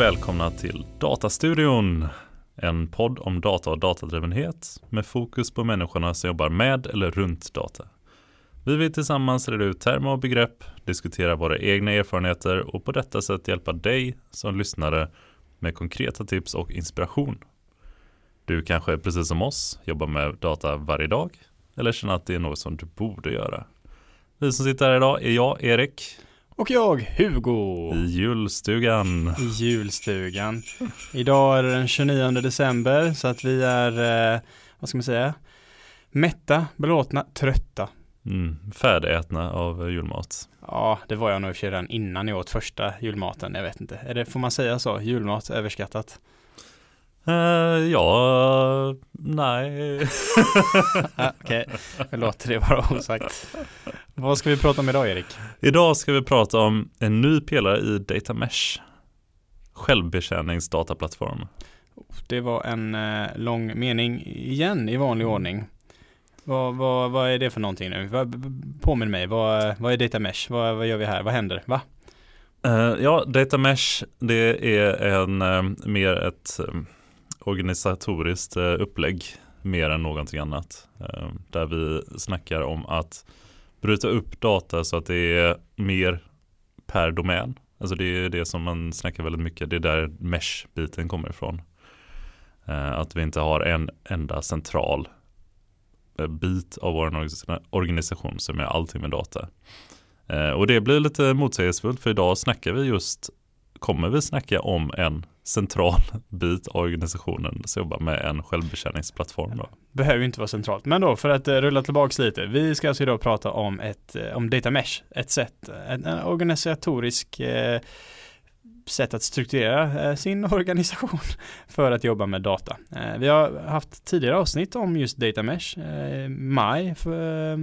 Och välkomna till Datastudion. En podd om data och datadrivenhet med fokus på människorna som jobbar med eller runt data. Vi vill tillsammans reda ut termer och begrepp, diskutera våra egna erfarenheter och på detta sätt hjälpa dig som lyssnare med konkreta tips och inspiration. Du kanske precis som oss jobbar med data varje dag eller känner att det är något som du borde göra. Vi som sitter här idag är jag, Erik. Och jag, Hugo. I julstugan. I julstugan. Idag är det den 29 december så att vi är, eh, vad ska man säga, mätta, belåtna, trötta. Mm, färdigätna av julmat. Ja, det var jag nog redan innan jag åt första julmaten. Jag vet inte. Är det, får man säga så? Julmat överskattat? Uh, ja, nej. Okej, vi låter det vara osagt. Vad ska vi prata om idag Erik? Idag ska vi prata om en ny pelare i Data Mesh. Självbetjäningsdataplattform. Det var en eh, lång mening igen i vanlig ordning. Vad, vad, vad är det för någonting nu? påminn mig, vad, vad är Data Mesh? Vad, vad gör vi här? Vad händer? Va? Uh, ja, Data Mesh det är en, uh, mer ett um, organisatoriskt eh, upplägg mer än någonting annat. Eh, där vi snackar om att bryta upp data så att det är mer per domän. Alltså det är det som man snackar väldigt mycket. Det är där mesh-biten kommer ifrån. Eh, att vi inte har en enda central bit av vår organisation som är allting med data. Och det blir lite motsägelsefullt för idag snackar vi just, kommer vi snacka om en central bit av organisationen som jobbar med en självbetjäningsplattform. Då. Behöver inte vara centralt, men då för att eh, rulla tillbaka lite. Vi ska alltså idag prata om, ett, eh, om data mesh, ett sätt, en, en organisatorisk eh, sätt att strukturera eh, sin organisation för att jobba med data. Vi har haft tidigare avsnitt om just data mesh, maj för,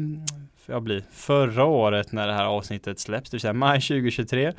för jag blir förra året när det här avsnittet släpps, det vill säga maj 2023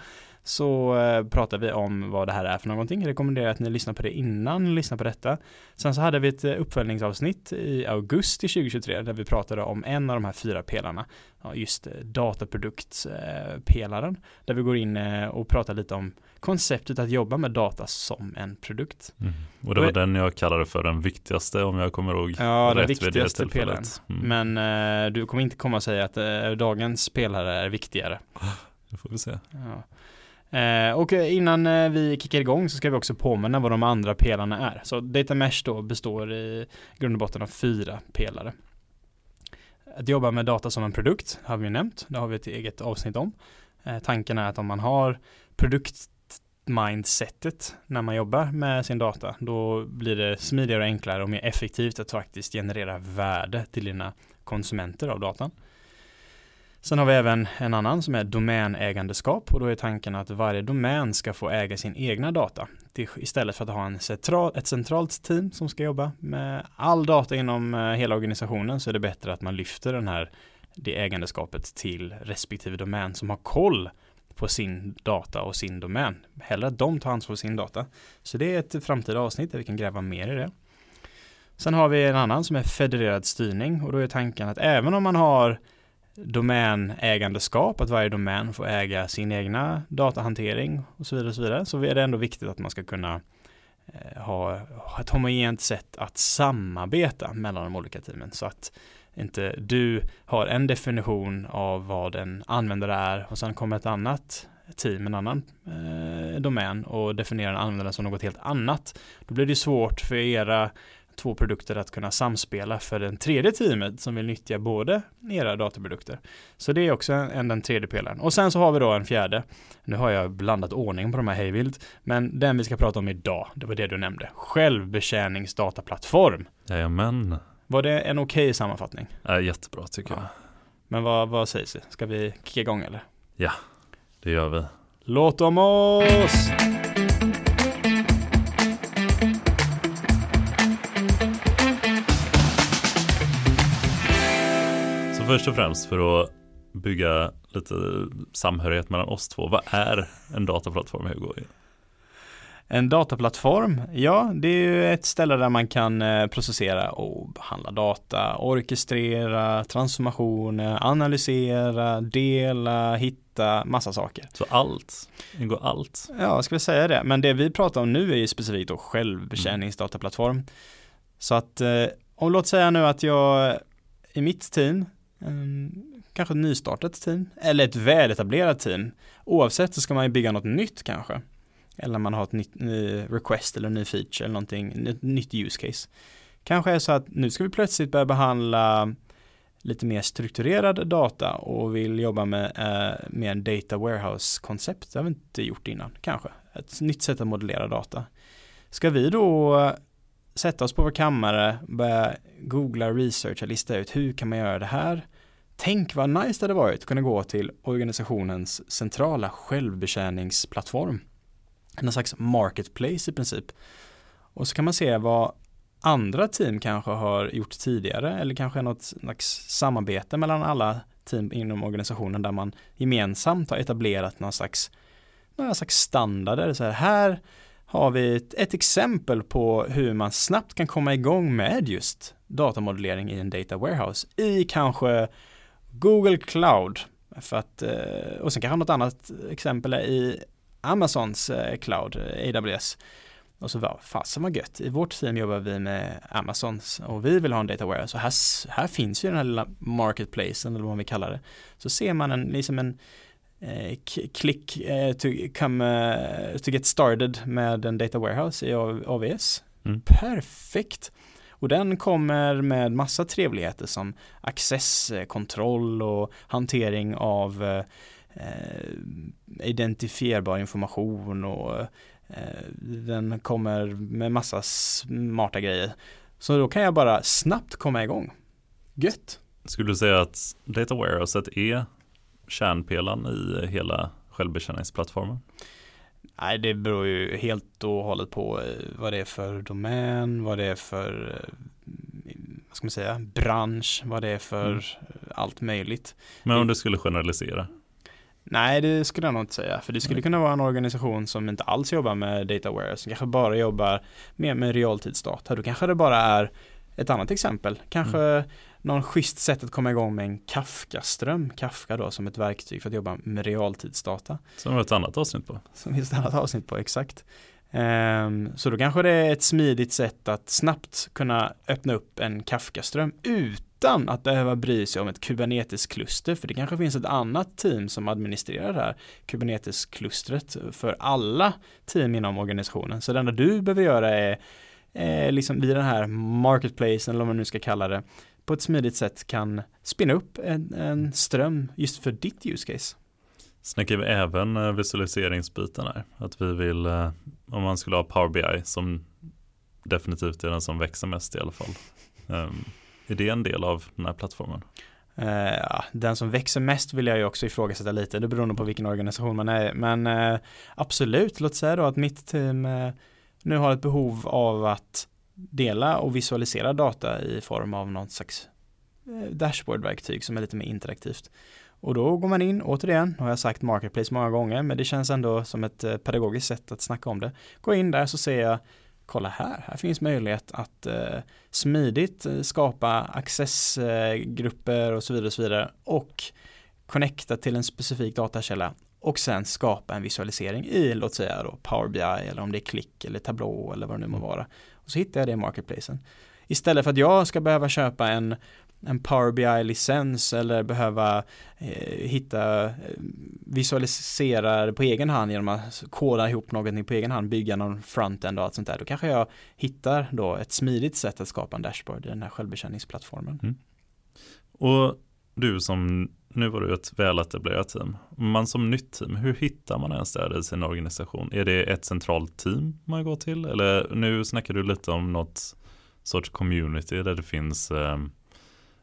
så eh, pratar vi om vad det här är för någonting. Jag rekommenderar att ni lyssnar på det innan ni lyssnar på detta. Sen så hade vi ett eh, uppföljningsavsnitt i augusti 2023 där vi pratade om en av de här fyra pelarna. just eh, dataproduktspelaren. Där vi går in och pratar lite om konceptet att jobba med data som en produkt. Mm. Och det var den jag kallade för den viktigaste om jag kommer ihåg Ja, den viktigaste pelaren. Mm. Men eh, du kommer inte komma och säga att eh, dagens pelare är viktigare. Det får vi se. Ja. Eh, och innan eh, vi kickar igång så ska vi också påminna vad de andra pelarna är. Så Data Mesh då består i grund och botten av fyra pelare. Att jobba med data som en produkt har vi nämnt. Det har vi ett eget avsnitt om. Eh, tanken är att om man har produktmindsetet när man jobbar med sin data, då blir det smidigare och enklare och mer effektivt att faktiskt generera värde till dina konsumenter av datan. Sen har vi även en annan som är domänägandeskap och då är tanken att varje domän ska få äga sin egna data istället för att ha en central, ett centralt team som ska jobba med all data inom eh, hela organisationen så är det bättre att man lyfter den här det ägandeskapet till respektive domän som har koll på sin data och sin domän. Hellre att de tar ansvar för sin data. Så det är ett framtida avsnitt där vi kan gräva mer i det. Sen har vi en annan som är federerad styrning och då är tanken att även om man har domänägandeskap, att varje domän får äga sin egna datahantering och så vidare. Och så, vidare. så är det ändå viktigt att man ska kunna eh, ha ett homogent sätt att samarbeta mellan de olika teamen så att inte du har en definition av vad en användare är och sen kommer ett annat team, en annan eh, domän och definierar en användare som något helt annat. Då blir det svårt för era två produkter att kunna samspela för den tredje teamet som vill nyttja både era dataprodukter. Så det är också en, den tredje pelaren. Och sen så har vi då en fjärde. Nu har jag blandat ordning på de här hejvilt, men den vi ska prata om idag, det var det du nämnde. Självbetjäningsdataplattform. Jajamän. Var det en okej okay sammanfattning? Ja, jättebra tycker ja. jag. Men vad, vad sägs? Ska vi kicka igång eller? Ja, det gör vi. Låt om oss! Först och främst för att bygga lite samhörighet mellan oss två. Vad är en dataplattform Hugo? En dataplattform, ja det är ju ett ställe där man kan eh, processera och behandla data, orkestrera, transformationer, analysera, dela, hitta, massa saker. Så allt, ingår allt? Ja, ska vi säga det. Men det vi pratar om nu är ju specifikt då självbetjäningsdataplattform. Så att eh, om låt säga nu att jag i mitt team, Ehm, kanske ett nystartat team, eller ett väletablerat team, oavsett så ska man ju bygga något nytt kanske. Eller man har ett nytt ny request eller ny feature eller någonting, ett nytt use case. Kanske är så att nu ska vi plötsligt börja behandla lite mer strukturerad data och vill jobba med, eh, med en data warehouse-koncept. Det har vi inte gjort innan, kanske. Ett nytt sätt att modellera data. Ska vi då sätta oss på vår kammare, börja googla, researcha, lista ut hur kan man göra det här? Tänk vad nice det hade varit att kunna gå till organisationens centrala självbetjäningsplattform. En slags marketplace i princip. Och så kan man se vad andra team kanske har gjort tidigare eller kanske något slags samarbete mellan alla team inom organisationen där man gemensamt har etablerat någon slags, några slags standarder. Så här, här har vi ett, ett, exempel på hur man snabbt kan komma igång med just datamodellering i en data warehouse i kanske Google Cloud. För att, eh, och sen kanske något annat exempel är i Amazons eh, cloud, eh, AWS. Och så var fasen vad gött. I vårt team jobbar vi med Amazons och vi vill ha en data warehouse. Och här, här finns ju den här lilla marketplacen eller vad vi kallar det. Så ser man en, liksom en klick eh, to, come, uh, to get started med en data warehouse i AWS. Mm. Perfekt. Och den kommer med massa trevligheter som accesskontroll och hantering av eh, identifierbar information och eh, den kommer med massa smarta grejer. Så då kan jag bara snabbt komma igång. Gött! Skulle du säga att Data Warehouset är kärnpelaren i hela självbetjäningsplattformen? Nej, det beror ju helt och hållet på eh, vad det är för domän, vad det är för eh, vad ska man säga, bransch, vad det är för mm. allt möjligt. Men om du skulle generalisera? Nej, det skulle jag nog inte säga. För det skulle kunna vara en organisation som inte alls jobbar med data warehouse, som kanske bara jobbar mer med realtidsdata. Då kanske det bara är ett annat exempel. Kanske mm. Någon schysst sätt att komma igång med en Kafka-ström. Kafka då som ett verktyg för att jobba med realtidsdata. Som vi har ett annat avsnitt på. Som vi har ett annat avsnitt på, exakt. Um, så då kanske det är ett smidigt sätt att snabbt kunna öppna upp en Kafka-ström utan att behöva bry sig om ett Kubernetes-kluster. För det kanske finns ett annat team som administrerar det här Kubernetes-klustret för alla team inom organisationen. Så det enda du behöver göra är eh, liksom vid den här marketplacen eller vad man nu ska kalla det på ett smidigt sätt kan spinna upp en, en ström just för ditt use case. Snackar vi även eh, visualiseringsbiten här? Att vi vill, eh, om man skulle ha Power BI som definitivt är den som växer mest i alla fall. Um, är det en del av den här plattformen? Uh, den som växer mest vill jag ju också ifrågasätta lite, det beror nog på vilken organisation man är. Men uh, absolut, låt säga då att mitt team uh, nu har ett behov av att dela och visualisera data i form av något slags dashboardverktyg som är lite mer interaktivt. Och då går man in, återigen, har jag sagt marketplace många gånger, men det känns ändå som ett eh, pedagogiskt sätt att snacka om det. Gå in där så ser jag, kolla här, här finns möjlighet att eh, smidigt eh, skapa accessgrupper och så vidare och så vidare och connecta till en specifik datakälla och sen skapa en visualisering i, låt säga då Power BI eller om det är Click eller Tableau eller vad det nu må mm. vara. Och så hittar jag det i marketplacen. Istället för att jag ska behöva köpa en en Power BI-licens eller behöva eh, hitta, eh, visualisera det på egen hand genom att koda ihop någonting på egen hand, bygga någon frontend och allt sånt där. Då kanske jag hittar då ett smidigt sätt att skapa en dashboard i den här självbetjäningsplattformen. Mm. Och du som, nu var du ett väletablerat team, man som nytt team, hur hittar man ens det i sin organisation? Är det ett centralt team man går till? Eller nu snackar du lite om något sorts community där det finns eh,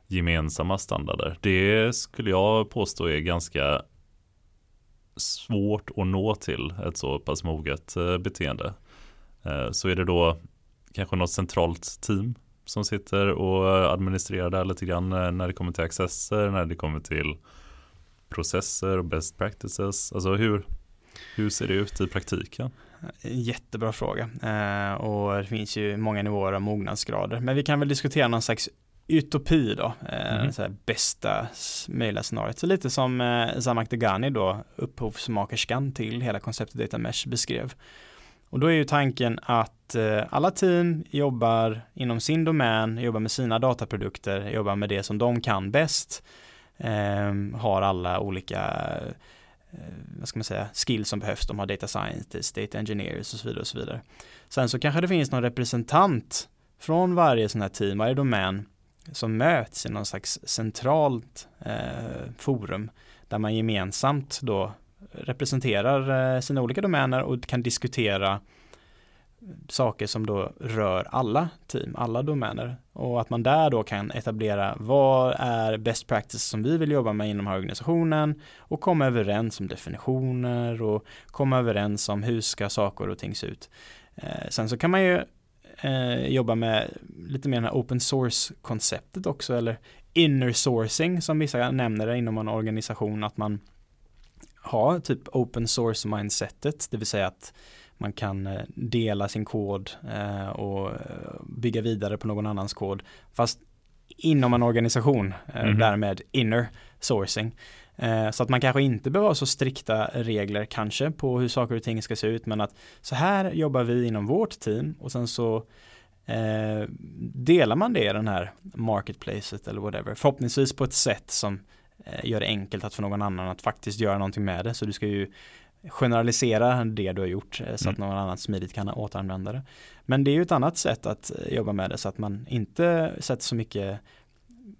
gemensamma standarder. Det skulle jag påstå är ganska svårt att nå till ett så pass moget eh, beteende. Eh, så är det då kanske något centralt team som sitter och administrerar det här lite grann eh, när det kommer till accesser, när det kommer till processer och best practices. Alltså hur, Hur ser det ut i praktiken? Jättebra fråga eh, och det finns ju många nivåer av mognadsgrader. Men vi kan väl diskutera någon slags utopi då, eh, mm. så bästa möjliga scenariot. Så lite som Zamak Degani då, upphovsmakerskan till hela konceptet Data Mesh beskrev. Och då är ju tanken att eh, alla team jobbar inom sin domän, jobbar med sina dataprodukter, jobbar med det som de kan bäst, eh, har alla olika eh, vad ska man säga, skills som behövs. De har data scientists, data engineers och så vidare och så vidare. Sen så kanske det finns någon representant från varje sån här team, varje domän som möts i någon slags centralt eh, forum där man gemensamt då representerar eh, sina olika domäner och kan diskutera saker som då rör alla team, alla domäner och att man där då kan etablera vad är best practice som vi vill jobba med inom organisationen och komma överens om definitioner och komma överens om hur ska saker och ting se ut. Eh, sen så kan man ju eh, jobba med lite mer den här open source konceptet också eller inner sourcing som vissa nämner det inom en organisation att man har typ open source mindsetet, det vill säga att man kan eh, dela sin kod eh, och eh, bygga vidare på någon annans kod. Fast inom en organisation, mm. därmed inner sourcing. Så att man kanske inte behöver ha så strikta regler kanske på hur saker och ting ska se ut men att så här jobbar vi inom vårt team och sen så eh, delar man det i den här marketplacet eller whatever. Förhoppningsvis på ett sätt som gör det enkelt att för någon annan att faktiskt göra någonting med det. Så du ska ju generalisera det du har gjort eh, så att mm. någon annan smidigt kan återanvända det. Men det är ju ett annat sätt att eh, jobba med det så att man inte sätter så mycket,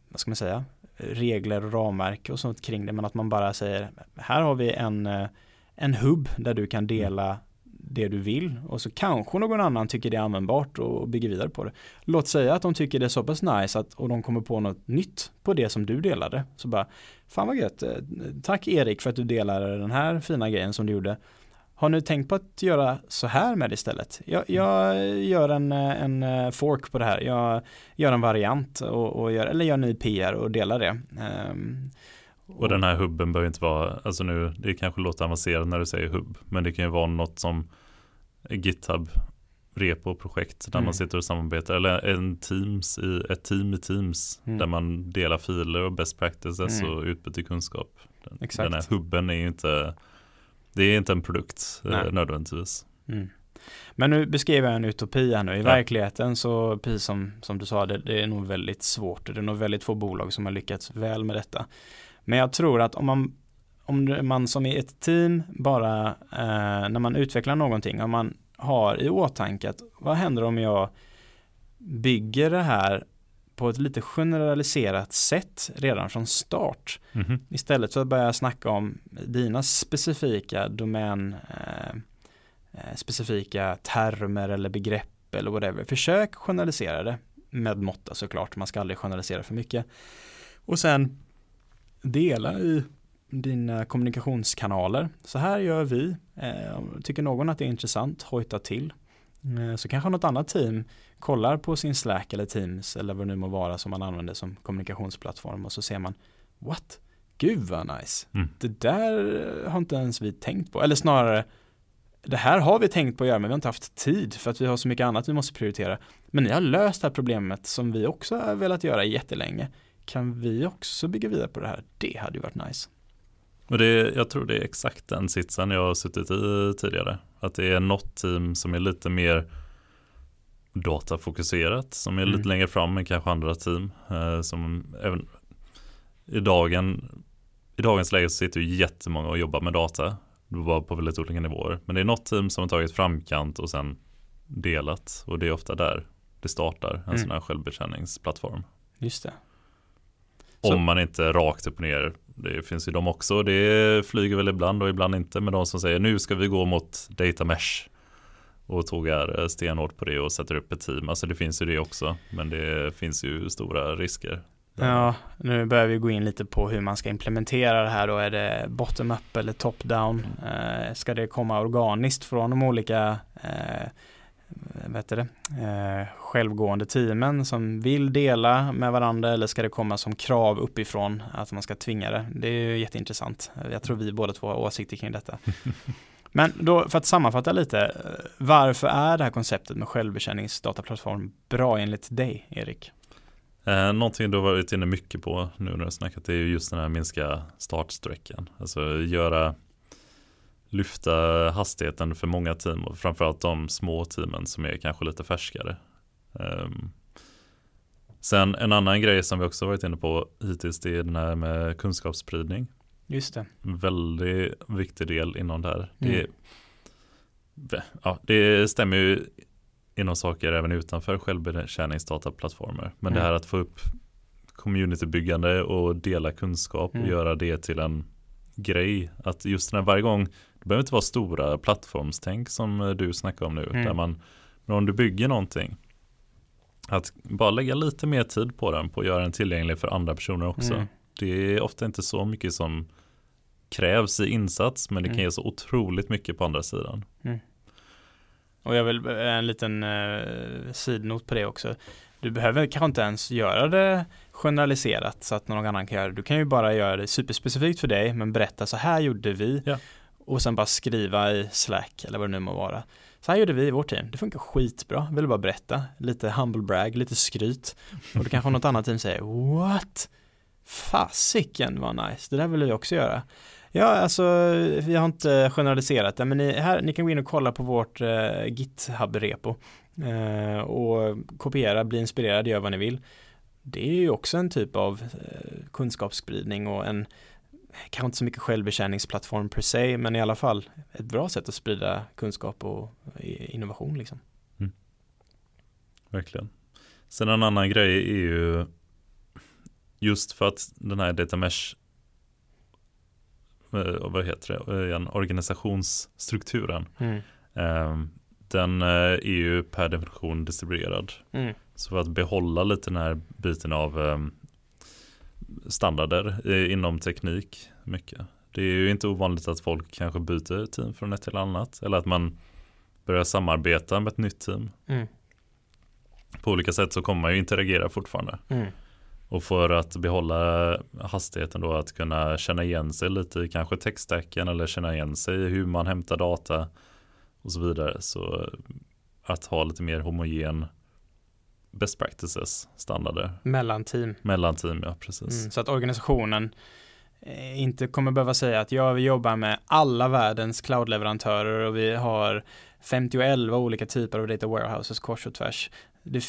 vad ska man säga, regler och ramverk och sånt kring det men att man bara säger här har vi en, eh, en hubb där du kan dela det du vill och så kanske någon annan tycker det är användbart och bygger vidare på det. Låt säga att de tycker det är så pass nice att, och de kommer på något nytt på det som du delade. Så bara, fan vad gött, eh, tack Erik för att du delade den här fina grejen som du gjorde. Har ni tänkt på att göra så här med det istället? Jag, jag gör en, eh, en eh, fork på det här. Jag gör en variant och, och gör, eller gör en ny PR och delar det. Um, och den här hubben behöver inte vara, alltså nu, det kanske låter avancerat när du säger hubb, men det kan ju vara något som GitHub repo-projekt där mm. man sitter och samarbetar eller en teams i, ett team i Teams mm. där man delar filer och best practices mm. och utbyter kunskap. Den, den här hubben är ju inte det är inte en produkt eh, nödvändigtvis. Mm. Men nu beskriver jag en utopi här nu. I ja. verkligheten så, precis som, som du sa, det, det, är nog väldigt svårt. Det är nog väldigt få bolag som har lyckats väl med detta. Men jag tror att om man, om man som i ett team bara, eh, när man utvecklar någonting, om man har i åtanke att vad händer om jag bygger det här på ett lite generaliserat sätt redan från start. Mm -hmm. Istället för att börja snacka om dina specifika domän, eh, eh, specifika termer eller begrepp eller whatever. Försök generalisera det med måtta såklart, man ska aldrig generalisera för mycket. Och sen dela i dina kommunikationskanaler. Så här gör vi. Eh, tycker någon att det är intressant, hojta till. Eh, så kanske något annat team kollar på sin Slack eller Teams eller vad det nu må vara som man använder som kommunikationsplattform och så ser man What? Gud vad nice. Mm. Det där har inte ens vi tänkt på. Eller snarare det här har vi tänkt på att göra men vi har inte haft tid för att vi har så mycket annat vi måste prioritera. Men ni har löst det här problemet som vi också har velat göra jättelänge kan vi också bygga vidare på det här? Det hade ju varit nice. Och det, jag tror det är exakt den sitsen jag har suttit i tidigare. Att det är något team som är lite mer datafokuserat, som är mm. lite längre fram än kanske andra team. Eh, som även i, dagen, I dagens läge så sitter ju jättemånga och jobbar med data. Bara på väldigt olika nivåer. Men det är något team som har tagit framkant och sen delat. Och det är ofta där det startar en mm. sån här självbetjäningsplattform. Just det. Om man inte rakt upp och ner. Det finns ju de också. Det flyger väl ibland och ibland inte. Men de som säger nu ska vi gå mot data mesh. Och tågar stenhårt på det och sätter upp ett team. Alltså det finns ju det också. Men det finns ju stora risker. Ja, nu börjar vi gå in lite på hur man ska implementera det här då. Är det bottom-up eller top-down? Eh, ska det komma organiskt från de olika eh, vet det, eh, självgående teamen som vill dela med varandra eller ska det komma som krav uppifrån att man ska tvinga det? Det är ju jätteintressant. Jag tror vi båda två har åsikter kring detta. Men då för att sammanfatta lite, eh, varför är det här konceptet med självbetjäningsdataplattform bra enligt dig, Erik? Eh, någonting du har varit inne mycket på nu när du har snackat det är just den här minska startsträckan. Alltså göra lyfta hastigheten för många team och framförallt de små teamen som är kanske lite färskare. Um, sen en annan grej som vi också varit inne på hittills det är den här med kunskapsspridning. Just det. Väldigt viktig del inom det här. Mm. Det, ja, det stämmer ju inom saker även utanför självbetjäningsdataplattformer. Men Mm. det här att få upp communitybyggande och dela kunskap och Mm. göra det till en grej. Att just den här varje gång, det behöver inte vara stora plattformstänk som eh, du snackar om nu. Mm. Där man, men om du bygger någonting, att bara lägga lite mer tid på den, på att göra den tillgänglig för andra personer också. Mm. Det är ofta inte så mycket som krävs i insats, men det kan Mm. ge så otroligt mycket på andra sidan. Och jag vill en liten eh, sidnot på det också. Du behöver kanske inte ens göra det generaliserat så att någon annan kan göra det. Du kan ju bara göra det superspecifikt för dig men berätta så här gjorde vi Ja och sen bara skriva i Slack eller vad det nu må vara. Så här gjorde vi i vårt team. Det funkar skitbra. Jag vill bara berätta. Lite humble brag, lite skryt. Och då kanske något annat team säger What? Fasiken vad nice. Det där vill vi också göra. Ja, alltså vi har inte generaliserat det, men ni, här, ni kan gå in och kolla på vårt eh, GitHub-repo eh, och kopiera, bli inspirerad, gör vad ni vill. Det är ju också en typ av eh, kunskapsspridning och en kanske inte så mycket självbetjäningsplattform per se, men i alla fall ett bra sätt att sprida kunskap och innovation liksom. Verkligen. Sen en annan grej är ju just för att den här data mesh eh, vad heter det, eh, igen, organisationsstrukturen Mm. eh, den eh, är ju per definition distribuerad. Mm. Så för att behålla lite den här biten av eh, standarder inom teknik mycket. Det är ju inte ovanligt att folk kanske byter team från ett till annat eller att man börjar samarbeta med ett nytt team. Mm. På olika sätt så kommer man ju interagera fortfarande. Mm. Och för att behålla hastigheten då att kunna känna igen sig lite i kanske textstacken eller känna igen sig i hur man hämtar data och så vidare. Så att ha lite mer homogen best practices standarder Mellan team. mellan team, ja precis. Mm, så att organisationen eh, inte kommer behöva säga att ja, vi jobbar med alla världens cloudleverantörer och vi har 51 olika typer av data warehouses kors och tvärs. Det,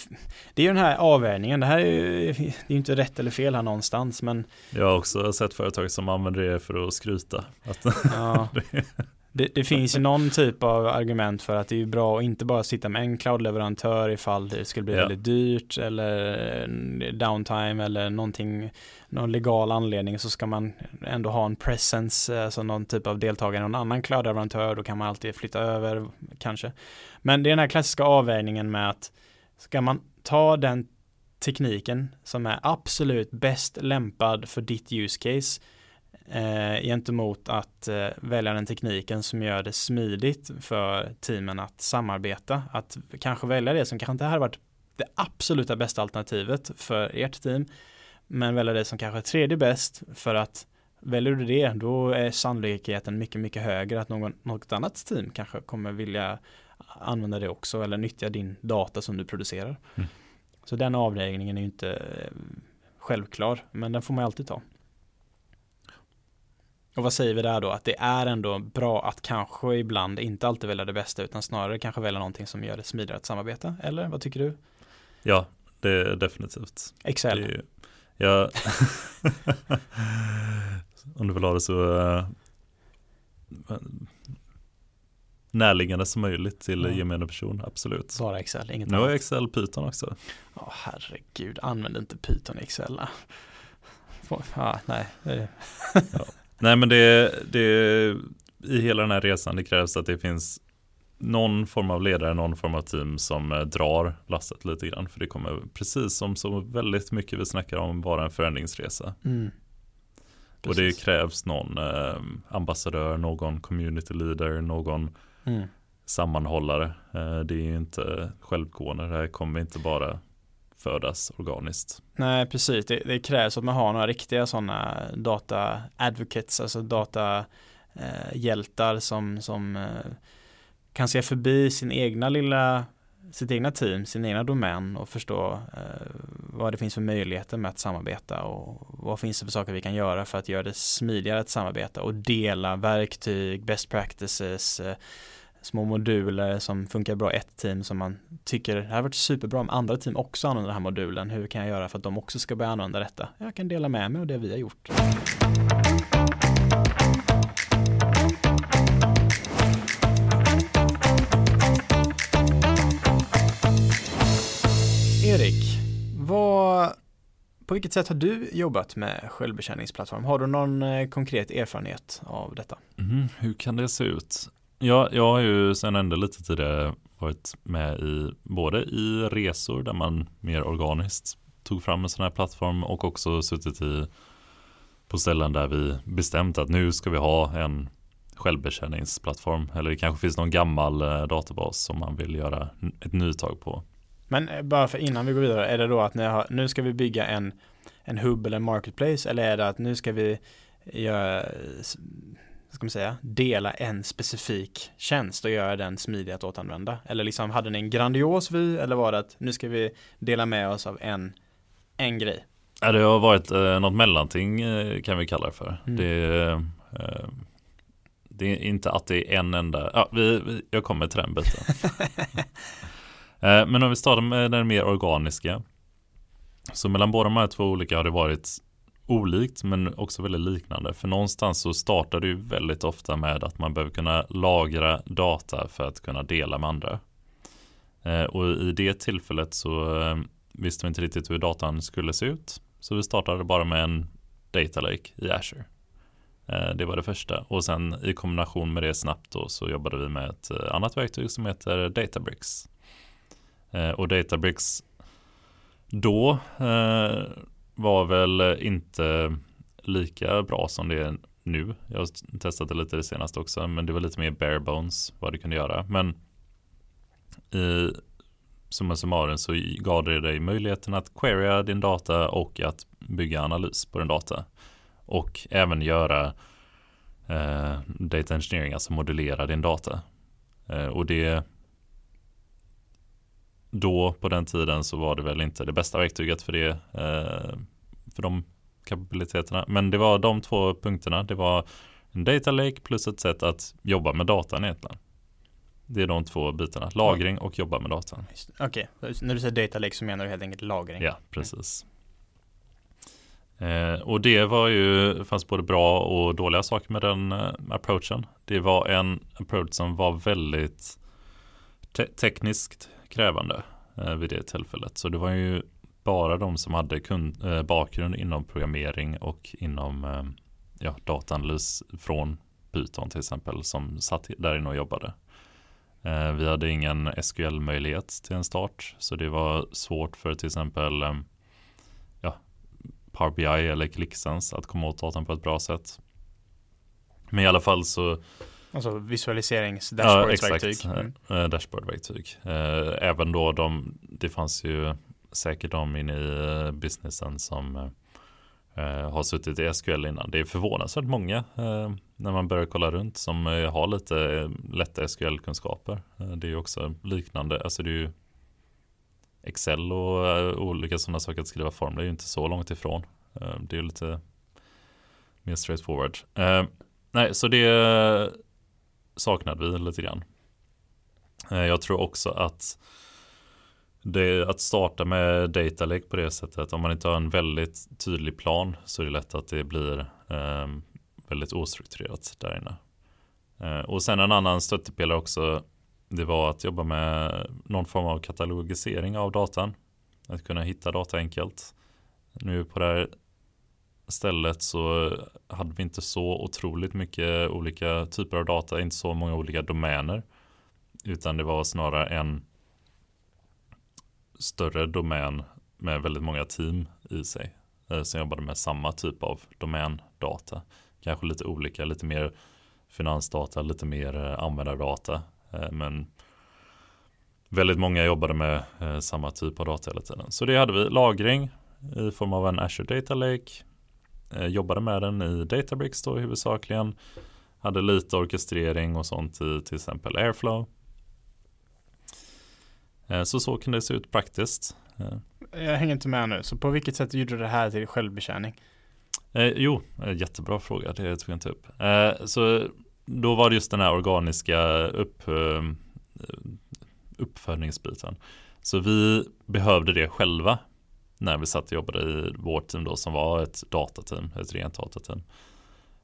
det är ju den här avvägningen, det här är ju det är ju inte rätt eller fel här någonstans men Jag har också sett företag som använder det för att skryta. Att, ja, det, det finns ju någon typ av argument för att det är bra att inte bara sitta med en cloudleverantör ifall det skulle bli Ja. väldigt dyrt eller eh, downtime eller någonting, någon legal anledning så ska man ändå ha en presence, alltså någon typ av deltagare i någon annan cloudleverantör, då kan man alltid flytta över kanske. Men det är den här klassiska avvägningen med att ska man ta den tekniken som är absolut bäst lämpad för ditt use case eh, gentemot att eh, välja den tekniken som gör det smidigt för teamen att samarbeta. Att kanske välja det som kanske inte hade varit det absoluta bästa alternativet för ert team. Men välja det som kanske är tredje bäst för att väljer du det då är sannolikheten mycket, mycket högre att någon, något annat team kanske kommer vilja använda det också eller nyttja din data som du producerar. Mm. Så den avvägningen är ju inte eh, självklar, men den får man alltid ta. Och vad säger vi där då? Att det är ändå bra att kanske ibland inte alltid välja det bästa utan snarare kanske välja någonting som gör det smidigare att samarbeta. Eller vad tycker du? ja, det är definitivt. Excel. Det är, ja, om du vill ha det så uh, närliggande som möjligt till Ja. gemene person, absolut. Bara Excel, inget Nu har annat. jag Excel Python också. Ja, herregud, använd inte Python i Excel. Ah. Få- Ja, nej. men det, det i hela den här resan det krävs att det finns någon form av ledare, någon form av team som eh, drar lasset lite grann. För det kommer precis som så väldigt mycket vi snackar om vara en förändringsresa. Mm. Och det krävs någon eh, ambassadör, någon community leader, någon Mm. sammanhållare. Eh, det är ju inte självgående, det här kommer inte bara födas organiskt. Nej, precis. Det, det krävs att man har några riktiga sådana data advocates, alltså data eh, hjältar som, som eh, kan se förbi sin egna lilla sitt egna team, sin egna domän och förstå eh, vad det finns för möjligheter med att samarbeta och vad finns det för saker vi kan göra för att göra det smidigare att samarbeta och dela verktyg, best practices, eh, små moduler som funkar bra i ett team som man tycker det har varit superbra om andra team också använder den här modulen. Hur kan jag göra för att de också ska börja använda detta? Jag kan dela med mig av det vi har gjort. Erik, vad, på vilket sätt har du jobbat med självbetjäningsplattform? Har du någon eh, konkret erfarenhet av detta? Mm, hur kan det se ut? Ja, jag har ju sedan ändå lite tidigare varit med i både i resor där man mer organiskt tog fram en sån här plattform och också suttit i på ställen där vi bestämt att nu ska vi ha en självbetjäningsplattform eller det kanske finns någon gammal eh, databas som man vill göra ett nytag på. Men eh, bara för innan vi går vidare, är det då att ni har, nu ska vi bygga en, en hubb eller en marketplace eller är det att nu ska vi eh, göra, ska man säga, dela en specifik tjänst och göra den smidig att återanvända? Eller liksom hade ni en grandios vy eller var det att nu ska vi dela med oss av en, en grej? Ja, det har varit eh, något mellanting eh, kan vi kalla det för. Mm. Det, eh, det är inte att det är en enda, ja, vi, jag kommer till den biten. Eh, men om vi startar med den mer organiska. Så mellan båda de här två olika har det varit olikt men också väldigt liknande. För någonstans så startar det ju väldigt ofta med att man behöver kunna lagra data för att kunna dela med andra. Eh, och i det tillfället så eh, visste vi inte riktigt hur datan skulle se ut. Så vi startade bara med en data lake i Azure. Eh, det var det första och sen i kombination med det snabbt då så jobbade vi med ett annat verktyg som heter Databricks. Och Databricks då var väl eh, inte lika bra som det är nu. Jag har testat det lite det senaste också, men det var lite mer bare bones vad det kunde göra. Men i summa summarum så gav det dig möjligheten att querya din data och att bygga analys på din data. Och även göra eh, data engineering, alltså modellera din data. Eh, och det då på den tiden så var det väl inte det bästa verktyget för det eh, för de kapabiliteterna. Men det var de två punkterna. Det var en data lake plus ett sätt att jobba med datan egentligen. Det är de två bitarna, lagring och jobba med datan. Okej, okay. när du säger data lake så menar du helt enkelt lagring? Ja, precis. Eh, och det var ju, fanns både bra och dåliga saker med den eh, approachen. Det var en approach som var väldigt te tekniskt krävande eh, vid det tillfället. Så det var ju bara de som hade kund, eh, bakgrund inom programmering och inom eh, ja, dataanalys från Python till exempel som satt där inne och jobbade. Eh, vi hade ingen SQL-möjlighet till en start så det var svårt för till exempel eh, ja, Power BI eller ClickSense att komma åt datan på ett bra sätt. Men i alla fall så Alltså visualiserings dashboardverktyg. Ja, mm. Eh, dashboardverktyg. Eh, även då de, det fanns ju säkert de inne i eh, businessen som har suttit i SQL innan. Det är förvånansvärt många när man börjar kolla runt som har lite lätta SQL-kunskaper. Det är ju också liknande, alltså det är ju Excel och olika sådana saker att skriva formler är ju inte så långt ifrån. Det är lite mer straightforward. Nej, så det saknade vi lite grann. Eh, jag tror också att det, att starta med data lake på det sättet, om man inte har en väldigt tydlig plan så är det lätt att det blir eh, väldigt ostrukturerat där inne. Eh, och sen en annan stöttepelare också, det var att jobba med någon form av katalogisering av datan. Att kunna hitta data enkelt. Nu på det här stället så hade vi inte så otroligt mycket olika typer av data, inte så många olika domäner. Utan det var snarare en större domän med väldigt många team i sig. Eh, som jobbade med samma typ av domändata. Kanske lite olika, lite mer finansdata, lite mer eh, användardata. Eh, men väldigt många jobbade med samma typ av data hela tiden. Så det hade vi, lagring i form av en Azure Data Lake jobbade med den i Databricks då huvudsakligen. hade lite orkestrering och sånt i till exempel Airflow. Eh, så så kan det se ut praktiskt. Eh, Jag hänger inte med nu, så på vilket sätt gjorde du det här till självbetjäning? Eh, jo, eh, jättebra fråga, det tog jag inte upp. Eh, så då var det just den här organiska upp, eh, uppfödningsbiten. Så vi behövde det själva när vi satt och jobbade i vårt team då som var ett datateam, ett rent datateam.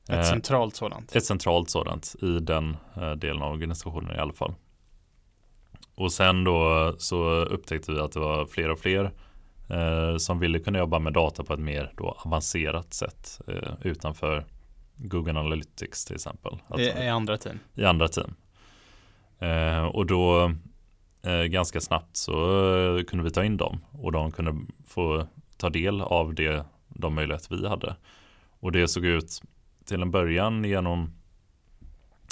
Ett Eh, centralt sådant? ett centralt sådant i den eh, delen av organisationen i alla fall. Och sen då så upptäckte vi att det var fler och fler eh, som ville kunna jobba med data på ett mer då avancerat sätt eh, utanför Google Analytics till exempel. I, I andra team? i andra team. Och då Eh, ganska snabbt så eh, kunde vi ta in dem och de kunde få ta del av det, de möjligheter vi hade. Och det såg ut till en början genom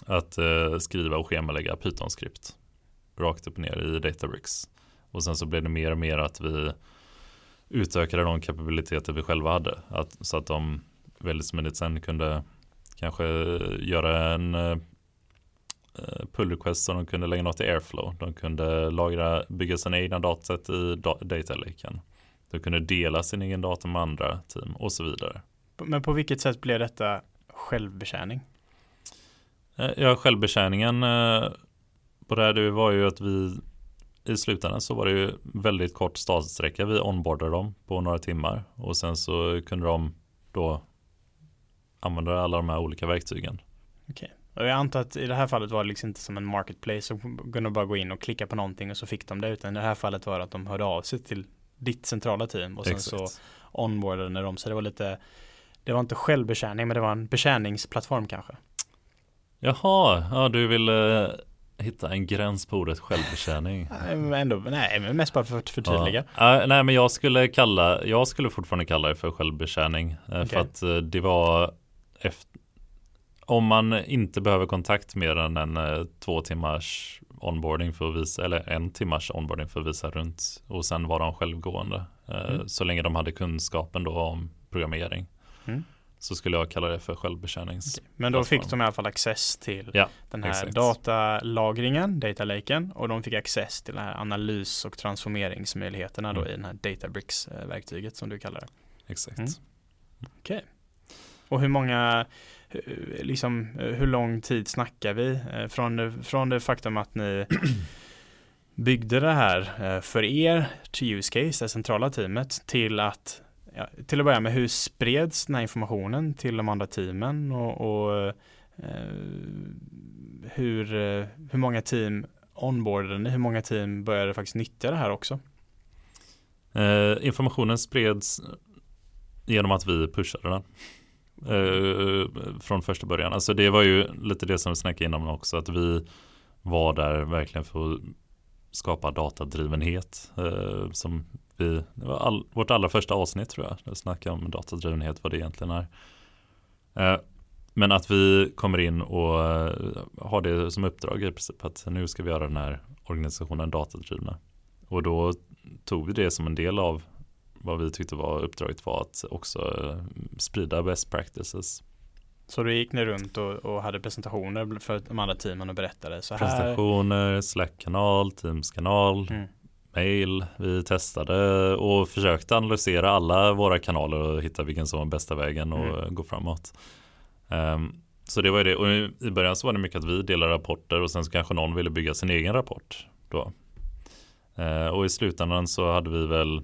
att eh, skriva och schemalägga Python-skript rakt upp och ner i Databricks. Och sen så blev det mer och mer att vi utökade de kapabiliteter vi själva hade. Att, så att de väldigt smidigt sen kunde kanske göra en pull request så de kunde lägga något i Airflow. De kunde lagra, bygga sina egna dataset i da- data laken. De kunde dela sin egen data med andra team och så vidare. Men på vilket sätt blev detta självbetjäning? Eh, Ja, självbetjäningen eh, på det här det var ju att vi i slutändan så var det ju väldigt kort startsträcka. Vi onboardade dem på några timmar och sen så kunde de då använda alla de här olika verktygen. Och jag antar att i det här fallet var det liksom inte som en marketplace så kunde bara gå in och klicka på någonting och så fick de det utan i det här fallet var det att de hörde av sig till ditt centrala team och sen så Exakt. onboardade de så det var lite det var inte självbetjäning men det var en betjäningsplattform kanske. Jaha, ja du vill eh, hitta en gräns på ordet självbetjäning. Nej, men ändå, nej men mest bara för att förtydliga. Ja. Ja, nej men jag skulle kalla, jag skulle fortfarande kalla det för självbetjäning. eh, För Okej. att eh, det var efter, om man inte behöver kontakt mer än en eh, två timmars onboarding för att visa, eller en timmars onboarding för att visa runt och sen var de självgående. eh, Mm. Så länge de hade kunskapen då om programmering. Mm. Så skulle jag kalla det för självbetjänings. Men då fick de i alla fall access till Ja, den här exakt. datalagringen, data laken och de fick access till den här analys och transformeringsmöjligheterna då Mm. i den här Databricks-verktyget som du kallar det. Exakt. Mm. Och hur många, liksom eh, hur lång tid snackar vi? Eh, Från från det faktum att ni byggde det här eh, för er till use case, det centrala teamet, till att ja, till att börja med hur spreds den här informationen till de andra teamen och, och eh, hur, eh, hur många team onboardade ni? Hur många team började faktiskt nyttja det här också? Eh, informationen spreds genom att vi pushade den. Eh, från första början. Alltså det var ju lite det som vi snackade innan också. Att vi var där verkligen för att skapa datadrivenhet. Eh, som vi, det var all, vårt allra första avsnitt tror jag. Där vi snackade om datadrivenhet, vad det egentligen är. Eh, men att vi kommer in och eh, har det som uppdrag i princip. Att nu ska vi göra den här organisationen datadrivna. Och då tog vi det som en del av vad vi tyckte var uppdraget var att också eh, sprida best practices. Så då gick ni runt och, och hade presentationer för de andra teamen och berättade så här. Presentationer, Slack-kanal, Teams-kanal, Mm. mail. Vi testade och försökte analysera alla våra kanaler och hitta vilken som var bästa vägen och Mm. gå framåt. Ehm, så det var ju det. Och i- början så var det mycket att vi delade rapporter och sen så kanske någon ville bygga sin egen rapport då. Eh, och i slutändan så hade vi väl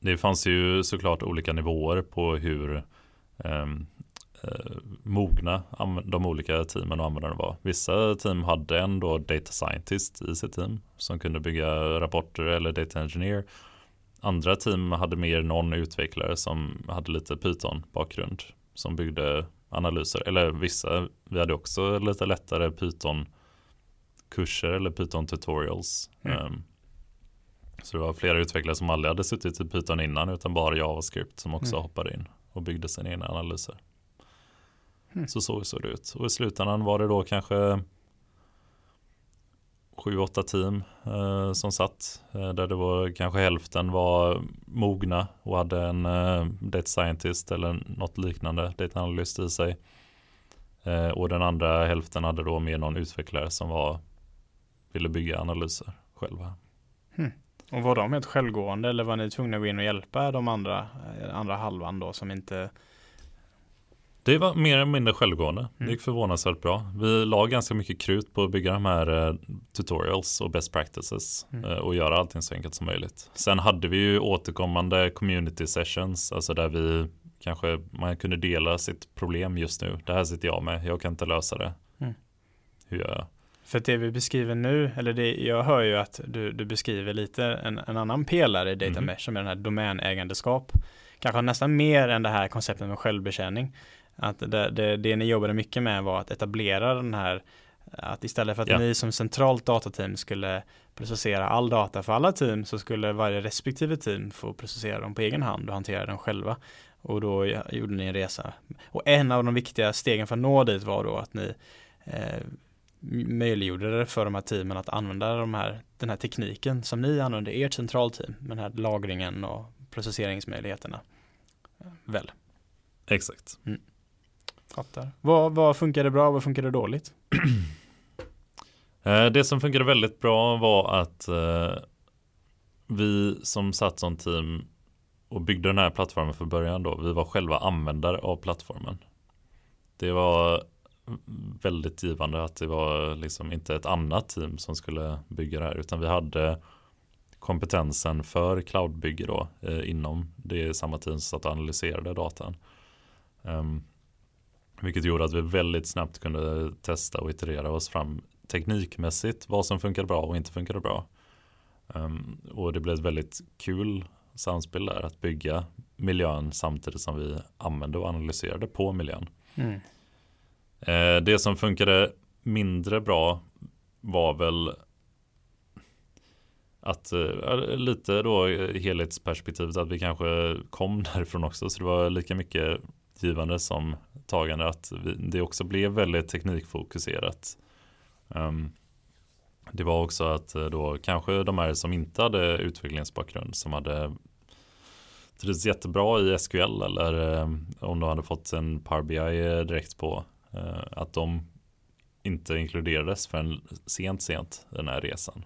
Det fanns ju såklart olika nivåer på hur ehm, eh, mogna de olika teamen och användarna var. Vissa team hade ändå data scientist i sitt team som kunde bygga rapporter eller data engineer. Andra team hade mer någon utvecklare som hade lite Python bakgrund som byggde analyser. Eller vissa, vi hade också lite lättare Python kurser eller Python tutorials. Mm. Ehm, så det var flera utvecklare som aldrig hade suttit i Python innan utan bara JavaScript som också Mm. hoppade in och byggde sina egna analyser. Mm. Så så såg det ut. Och i slutändan var det då kanske sju, åtta team eh, som satt. Eh, där det var kanske hälften var mogna och hade en eh, data scientist eller något liknande data analyst i sig. Eh, och den andra hälften hade då med någon utvecklare som var ville bygga analyser själva. Och var de helt självgående eller var ni tvungna att gå in och hjälpa de andra, eh, andra halvan då som inte Det var mer eller mindre självgående. Det Mm. gick förvånansvärt bra. Vi la ganska mycket krut på att bygga de här eh, tutorials och best practices Mm. eh, och göra allting så enkelt som möjligt. Sen hade vi ju återkommande community sessions, alltså där vi kanske man kunde dela sitt problem just nu. Det här sitter jag med, jag kan inte lösa det. Mm. Hur gör jag? För det vi beskriver nu, eller det, jag hör ju att du, du beskriver lite en, en annan pelare i Data Mhm. Mesh som är den här domänägandeskap. Kanske nästan mer än det här konceptet med självbetjäning. Att det, det, det ni jobbade mycket med var att etablera den här att istället för att Ja. ni som centralt datateam skulle processera all data för alla team så skulle varje respektive team få processera dem på egen hand och hantera dem själva. Och då gjorde ni en resa. Och en av de viktiga stegen för att nå dit var då att ni eh, möjliggjorde det för de här teamen att använda de här, den här tekniken som ni använder i ert centralteam med den här lagringen och processeringsmöjligheterna. Väl, Exakt. fattar. Vad, vad funkade bra, vad funkade dåligt? Eh, Det som funkade väldigt bra var att eh, vi som satt som team och byggde den här plattformen från början då, vi var själva användare av plattformen. Det var väldigt givande att det var liksom inte ett annat team som skulle bygga det här utan vi hade kompetensen för cloudbygge då eh, inom det samma team som satt och analyserade datan. Um, vilket gjorde att vi väldigt snabbt kunde testa och iterera oss fram teknikmässigt vad som funkade bra och inte funkade bra. Um, och det blev ett väldigt kul samspel där att bygga miljön samtidigt som vi använde och analyserade på miljön. Mm. Eh, det som funkade mindre bra var väl att eh, lite då helhetsperspektivet att vi kanske kom därifrån också så det var lika mycket givande som tagande att vi, det också blev väldigt teknikfokuserat. Um, det var också att eh, då kanske de här som inte hade utvecklingsbakgrund som hade trivts jättebra i SQL eller eh, om de hade fått en Power BI eh, direkt på att de inte inkluderades förrän sent sent den här resan.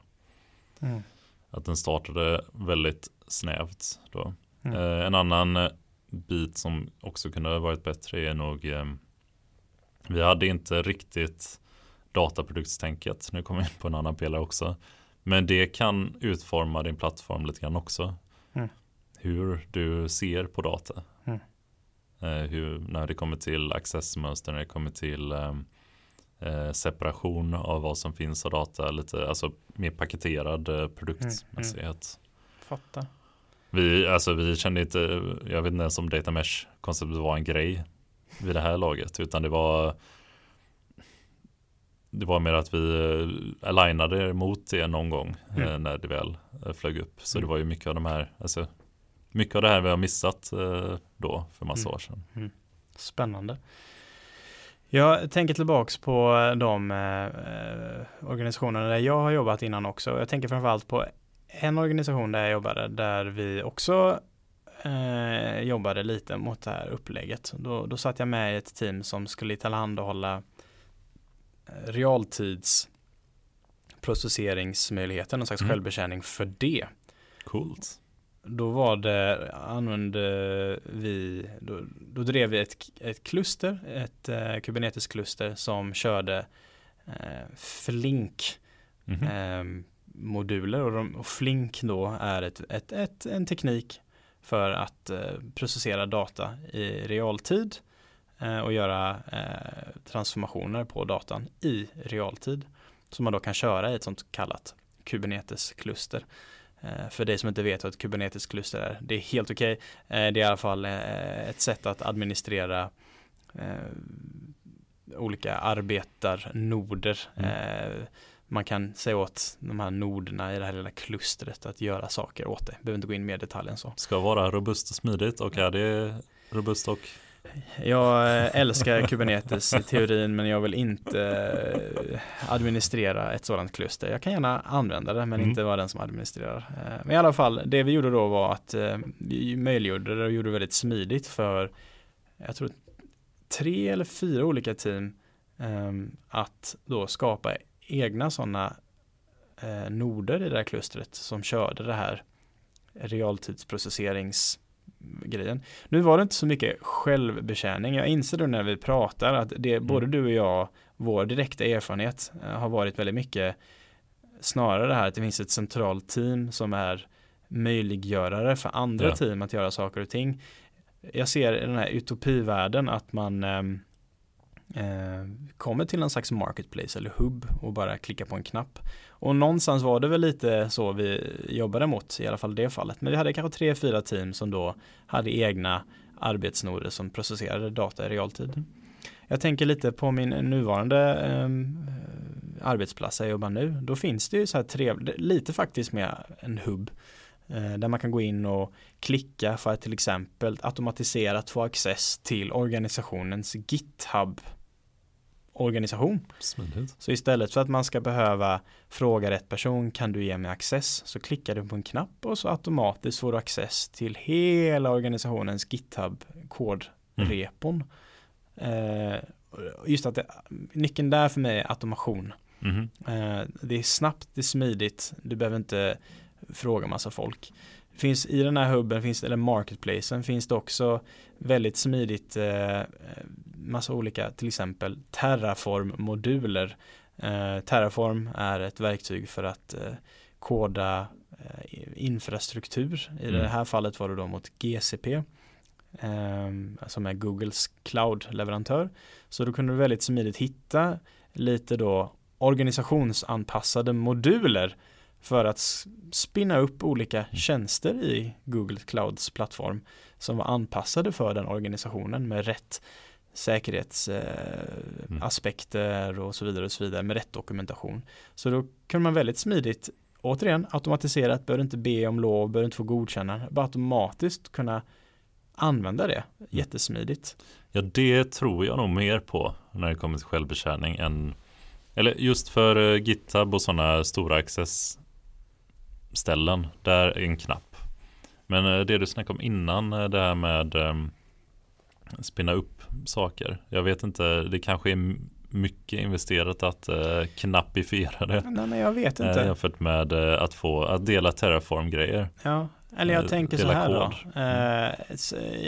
Mm. Att den startade väldigt snävt då. Mm. Eh, en annan eh, bit som också kunde ha varit bättre är nog eh, vi hade inte riktigt dataproduktstänket. Nu kommer vi in på en annan pelare också. Men det kan utforma din plattform lite grann också. Mm. Hur du ser på data. Mm. Eh, hur, när det kommer till accessmönster, när det kommer till eh, eh, separation av vad som finns av data. Lite, alltså mer paketerad eh, produktmässighet. Fattar. Vi, alltså, vi kände inte, jag vet inte ens om data mesh konceptet var en grej vid det här laget. Utan det var det var mer att vi eh, alignade mot det någon gång Mm. eh, när det väl flög upp. Så Mm. det var ju mycket av de här, alltså, mycket av det här vi har missat eh, då för massa Mm. år sedan. Spännande. Jag tänker tillbaks på de eh, organisationerna där jag har jobbat innan också. Jag tänker framförallt på en organisation där jag jobbade där vi också eh, jobbade lite mot det här upplägget. Då, då satt jag med i ett team som skulle tillhandahålla eh, realtids processeringsmöjligheten, någon slags Mm. självbetjäning för det. Coolt. Då var det, använde vi, då, då drev vi ett, ett kluster, ett eh, Kubernetes-kluster som körde eh, Flink Mhm. eh, moduler och, de, och Flink då är ett, ett, ett, en teknik för att eh, processera data i realtid eh, och göra eh, transformationer på datan i realtid som man då kan köra i ett sånt kallat Kubernetes-kluster. Eh, För dig som inte vet vad ett Kubernetes-kluster är, det är helt okej. Eh, Det är i alla fall eh, ett sätt att administrera olika arbetarnoder. Mm. Man kan säga åt de här noderna i det här lilla klustret att göra saker åt det. Behöver inte gå in mer detalj än så. Ska vara robust och smidigt och är det robust och Jag eh, älskar Kubernetes i teorin men jag vill inte eh, administrera ett sådant kluster. Jag kan gärna använda det men Mm. inte vara den som administrerar. Eh, Men i alla fall, det vi gjorde då var att vi möjliggjorde det och gjorde det väldigt smidigt för jag tror tre eller fyra olika team ehm, att då skapa egna sådana noder i det här klustret som körde det här realtidsprocesseringsgrejen. Nu var det inte så mycket självbetjäning. Jag inser då när vi pratar att det mm. både du och jag, vår direkta erfarenhet eh, har varit väldigt mycket snarare det här att det finns ett centralt team som är möjliggörare för andra ja. team att göra saker och ting. Jag ser i den här utopivärlden att man eh, kommer till en slags marketplace eller hub och bara klickar på en knapp. Och någonstans var det väl lite så vi jobbade mot, i alla fall det fallet. Men vi hade kanske tre, fyra team som då hade egna arbetsnoder som processerade data i realtid. Mm. Jag tänker lite på min nuvarande eh, arbetsplats jag jobbar nu. Då finns det ju så här trevligt, lite faktiskt med en hubb eh, där man kan gå in och klicka för att till exempel automatiserat få access till organisationens GitHub organisation. Smidigt. Så istället för att man ska behöva fråga rätt person kan du ge mig access så klickar du på en knapp och så automatiskt får du access till hela organisationens GitHub kodrepon. Mm. Eh, just att det, nyckeln där för mig är automation. Mm. Eh, det är snabbt, det är smidigt, du behöver inte fråga massa folk. Finns i den här hubben, finns, eller marketplacen, finns det också väldigt smidigt eh, massa olika, till exempel Terraform-moduler. Eh, Terraform är ett verktyg för att eh, koda eh, infrastruktur. I mm. det här fallet var det då mot GCP eh, som är Googles cloud-leverantör. Så då kunde du väldigt smidigt hitta lite då organisationsanpassade moduler för att spinna upp olika mm. tjänster i Google Clouds plattform som var anpassade för den organisationen med rätt säkerhetsaspekter mm. och så vidare och så vidare med rätt dokumentation. Så då kunde man väldigt smidigt, återigen automatiserat, behöver inte be om lov, behöver inte få godkänna, bara automatiskt kunna använda det mm. jättesmidigt. Ja, det tror jag nog mer på när det kommer till självbetjäning än eller just för uh, GitHub och sådana stora access ställen, där är en knapp. Men uh, det du snackade om innan, uh, det här med um, spinna upp saker. Jag vet inte, det kanske är mycket investerat att uh, knappifiera det. Nej, men jag vet inte. Uh, jämfört med uh, att få, att dela Terraform-grejer. Ja, eller jag tänker så här kod. då. Mm.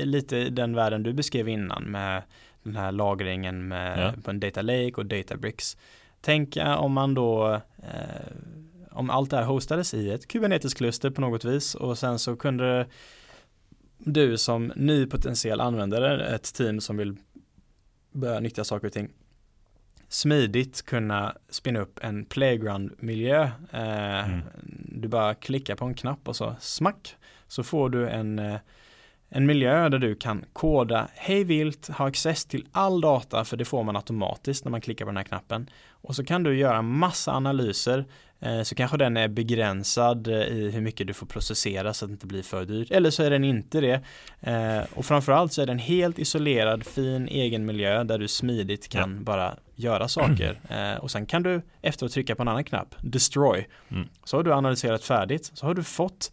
lite i den världen du beskrev innan med den här lagringen med, ja. på en data lake och databricks. Tänk om man då om allt det här hostades i ett Kubernetes-kluster på något vis och sen så kunde du som ny potentiell användare, ett team som vill börja nyttja saker och ting smidigt kunna spinna upp en playground-miljö. Eh, mm. Du bara klickar på en knapp och så smack så får du en, eh, en miljö där du kan koda hej vilt, ha access till all data för det får man automatiskt när man klickar på den här knappen. Och så kan du göra massa analyser så kanske den är begränsad eh, i hur mycket du får processera så att det inte blir för dyrt. Eller så är den inte det. Eh, och framförallt så är den helt isolerad, fin egen miljö där du smidigt kan ja. bara göra saker. Och sen kan du efteråt trycka på en annan knapp, destroy. Mm. Så har du analyserat färdigt. Så har du fått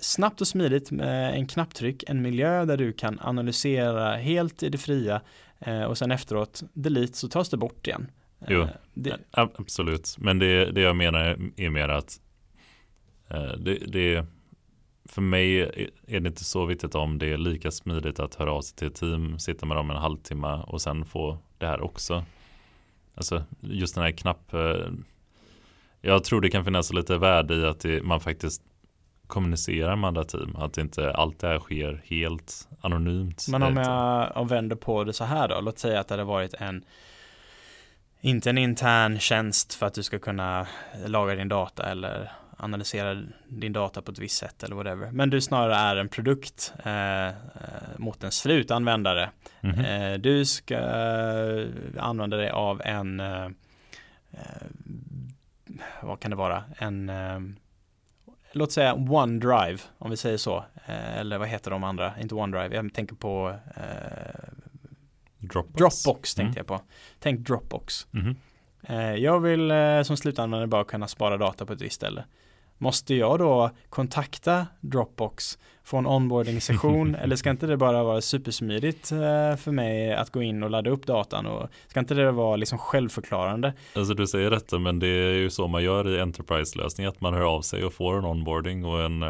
snabbt och smidigt med en knapptryck en miljö där du kan analysera helt i det fria och sen efteråt delete så tas det bort igen. Jo, eh, det... absolut. Men det, det jag menar är mer att eh, det, det, för mig är det inte så viktigt om det är lika smidigt att höra av sig till ett team, sitta med dem en halvtimme och sen få det här också. Alltså just den här knapp. Eh, jag tror det kan finnas lite värde i att det, man faktiskt kommunicerar med andra team. Att inte allt det här sker helt anonymt. Men om jag vänder på det så här då. Låt säga att det hade varit en inte en intern tjänst för att du ska kunna laga din data eller analysera din data på ett visst sätt eller whatever. Men du snarare är en produkt eh, eh mot en slutanvändare. Mm -hmm. eh, du ska eh, använda dig av en eh, eh, vad kan det vara? En låt säga OneDrive om vi säger så. eller vad heter de andra? Inte OneDrive. Jag tänker på Dropbox, Dropbox tänkte mm. jag på. Tänk Dropbox. Mm. jag vill eh, som slutanvändare bara kunna spara data på ett visst ställe. Måste jag då kontakta Dropbox, få en onboarding-session eller ska inte det bara vara supersmidigt eh, för mig att gå in och ladda upp datan och ska inte det vara liksom självförklarande? Alltså du säger detta men det är ju så man gör i Enterprise-lösning att man hör av sig och får en onboarding och en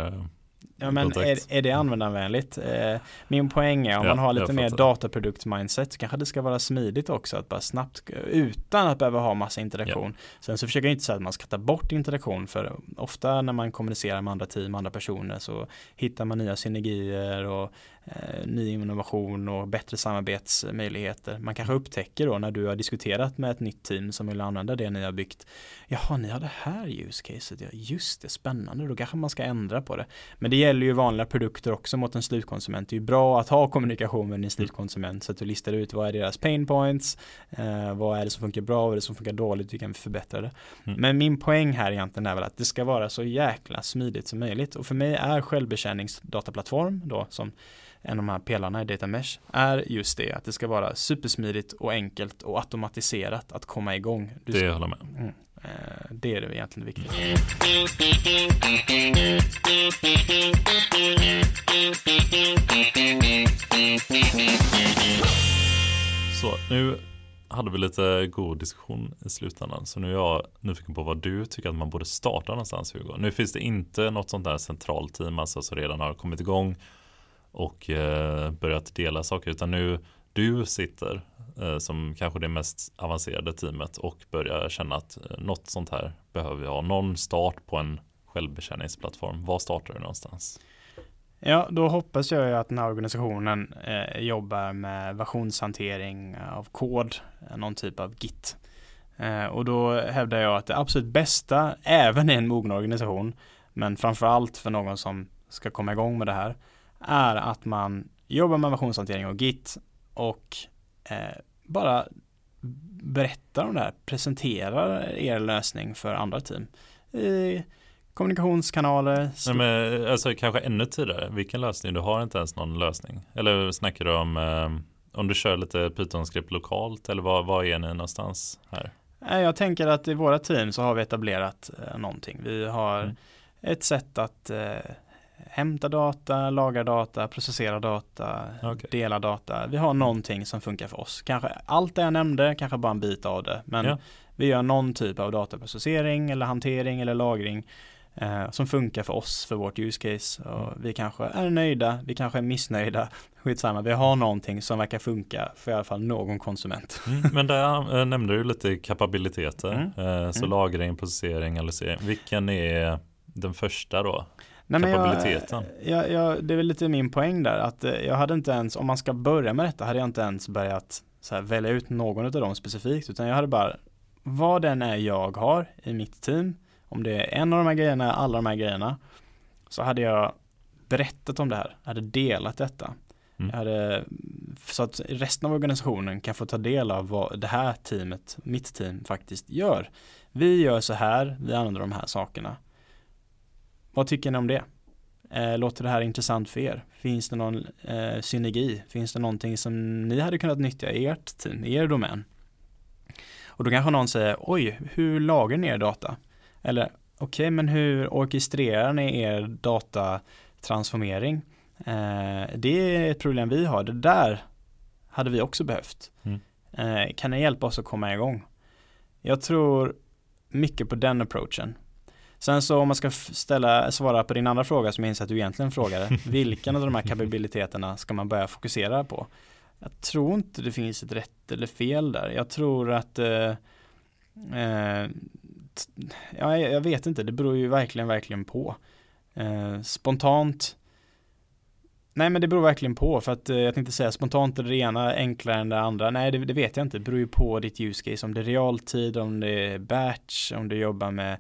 Ja men är, är, det användarvänligt? Eh, min poäng är om ja, man har lite mer dataprodukt-mindset kanske det ska vara smidigt också att bara snabbt utan att behöva ha massa interaktion. Ja. Sen så försöker jag inte säga att man ska ta bort interaktion för ofta när man kommunicerar med andra team, andra personer så hittar man nya synergier och eh, ny innovation och bättre samarbetsmöjligheter. Man kanske upptäcker då när du har diskuterat med ett nytt team som vill använda det ni har byggt. Jaha, ni har det här use caset. Ja, just det, spännande. Då kanske man ska ändra på det. Men det gäller ju vanliga produkter också mot en slutkonsument. Det är ju bra att ha kommunikation med din slutkonsument så att du listar ut vad är deras pain points, eh, vad är det som funkar bra, vad är det som funkar dåligt, hur kan vi förbättra det. Mm. Men min poäng här egentligen är väl att det ska vara så jäkla smidigt som möjligt och för mig är självbetjäningsdataplattform då som en av de här pelarna i Data Mesh är just det att det ska vara supersmidigt och enkelt och automatiserat att komma igång. Du det håller med. Mm, Eh, det är det egentligen viktiga. Så nu hade vi lite god diskussion i slutändan. Så nu är jag nyfiken på vad du tycker att man borde starta någonstans Hugo. Nu finns det inte något sånt där centralt team alltså som redan har kommit igång och eh, börjat dela saker utan nu du sitter Eh, som kanske det mest avancerade teamet och börjar känna att eh, något sånt här behöver vi ha. Någon start på en självbetjäningsplattform. Var startar du någonstans? Ja, då hoppas jag ju att den här organisationen eh, jobbar med versionshantering av kod, någon typ av Git. Eh, och då hävdar jag att det absolut bästa, även i en mogen organisation, men framförallt för någon som ska komma igång med det här, är att man jobbar med versionshantering och Git och eh, bara berättar om det här, presenterar er lösning för andra team. I kommunikationskanaler. Nej, men, alltså kanske ännu tidigare, vilken lösning? Du har inte ens någon lösning. Eller snackar du om eh, om du kör lite Python-skript lokalt eller var, var är ni någonstans här? Jag tänker att i våra team så har vi etablerat eh, någonting. Vi har mm. ett sätt att eh, hämta data, laga data, processera data, okay. dela data. Vi har någonting som funkar för oss. Kanske allt det jag nämnde, kanske bara en bit av det. Men ja. vi gör någon typ av dataprocessering eller hantering eller lagring eh, som funkar för oss, för vårt use case. Och mm. vi kanske är nöjda, vi kanske är missnöjda. Skitsamma, vi har någonting som verkar funka för i alla fall någon konsument. Mm, men där äh, nämnde du lite kapabiliteter. Mm. Eh, så mm. lagring, processering, analysering. Vilken är den första då? Nej, kapabiliteten. Jag, jag, det är väl lite min poäng där att eh, jag hade inte ens, om man ska börja med detta, hade jag inte ens börjat här, välja ut någon av dem specifikt utan jag hade bara vad den är jag har i mitt team, om det är en av de här grejerna, alla de här grejerna, så hade jag berättat om det här, hade delat detta. Mm. Jag hade, så att resten av organisationen kan få ta del av vad det här teamet, mitt team faktiskt gör. Vi gör så här, vi använder de här sakerna. Vad tycker ni om det? Eh, låter det här intressant för er? Finns det någon eh, synergi? Finns det någonting som ni hade kunnat nyttja i ert team, i er domän? Och då kanske någon säger, oj, hur lagrar ni er data? Eller, okej, okay, men hur orkestrerar ni er datatransformering? Eh, det är ett problem vi har, det där hade vi också behövt. Mm. Eh, kan ni hjälpa oss att komma igång? Jag tror mycket på den approachen. Sen så om man ska ställa, svara på din andra fråga som jag inser att du egentligen frågade. vilken av de här kapabiliteterna ska man börja fokusera på? Jag tror inte det finns ett rätt eller fel där. Jag tror att eh, eh, ja, jag vet inte, det beror ju verkligen, verkligen på. Eh, spontant Nej men det beror verkligen på för att eh, jag tänkte säga spontant är det ena enklare än det andra. Nej det, det, vet jag inte. Det beror ju på ditt use case. Om det är realtid, om det är batch, om du jobbar med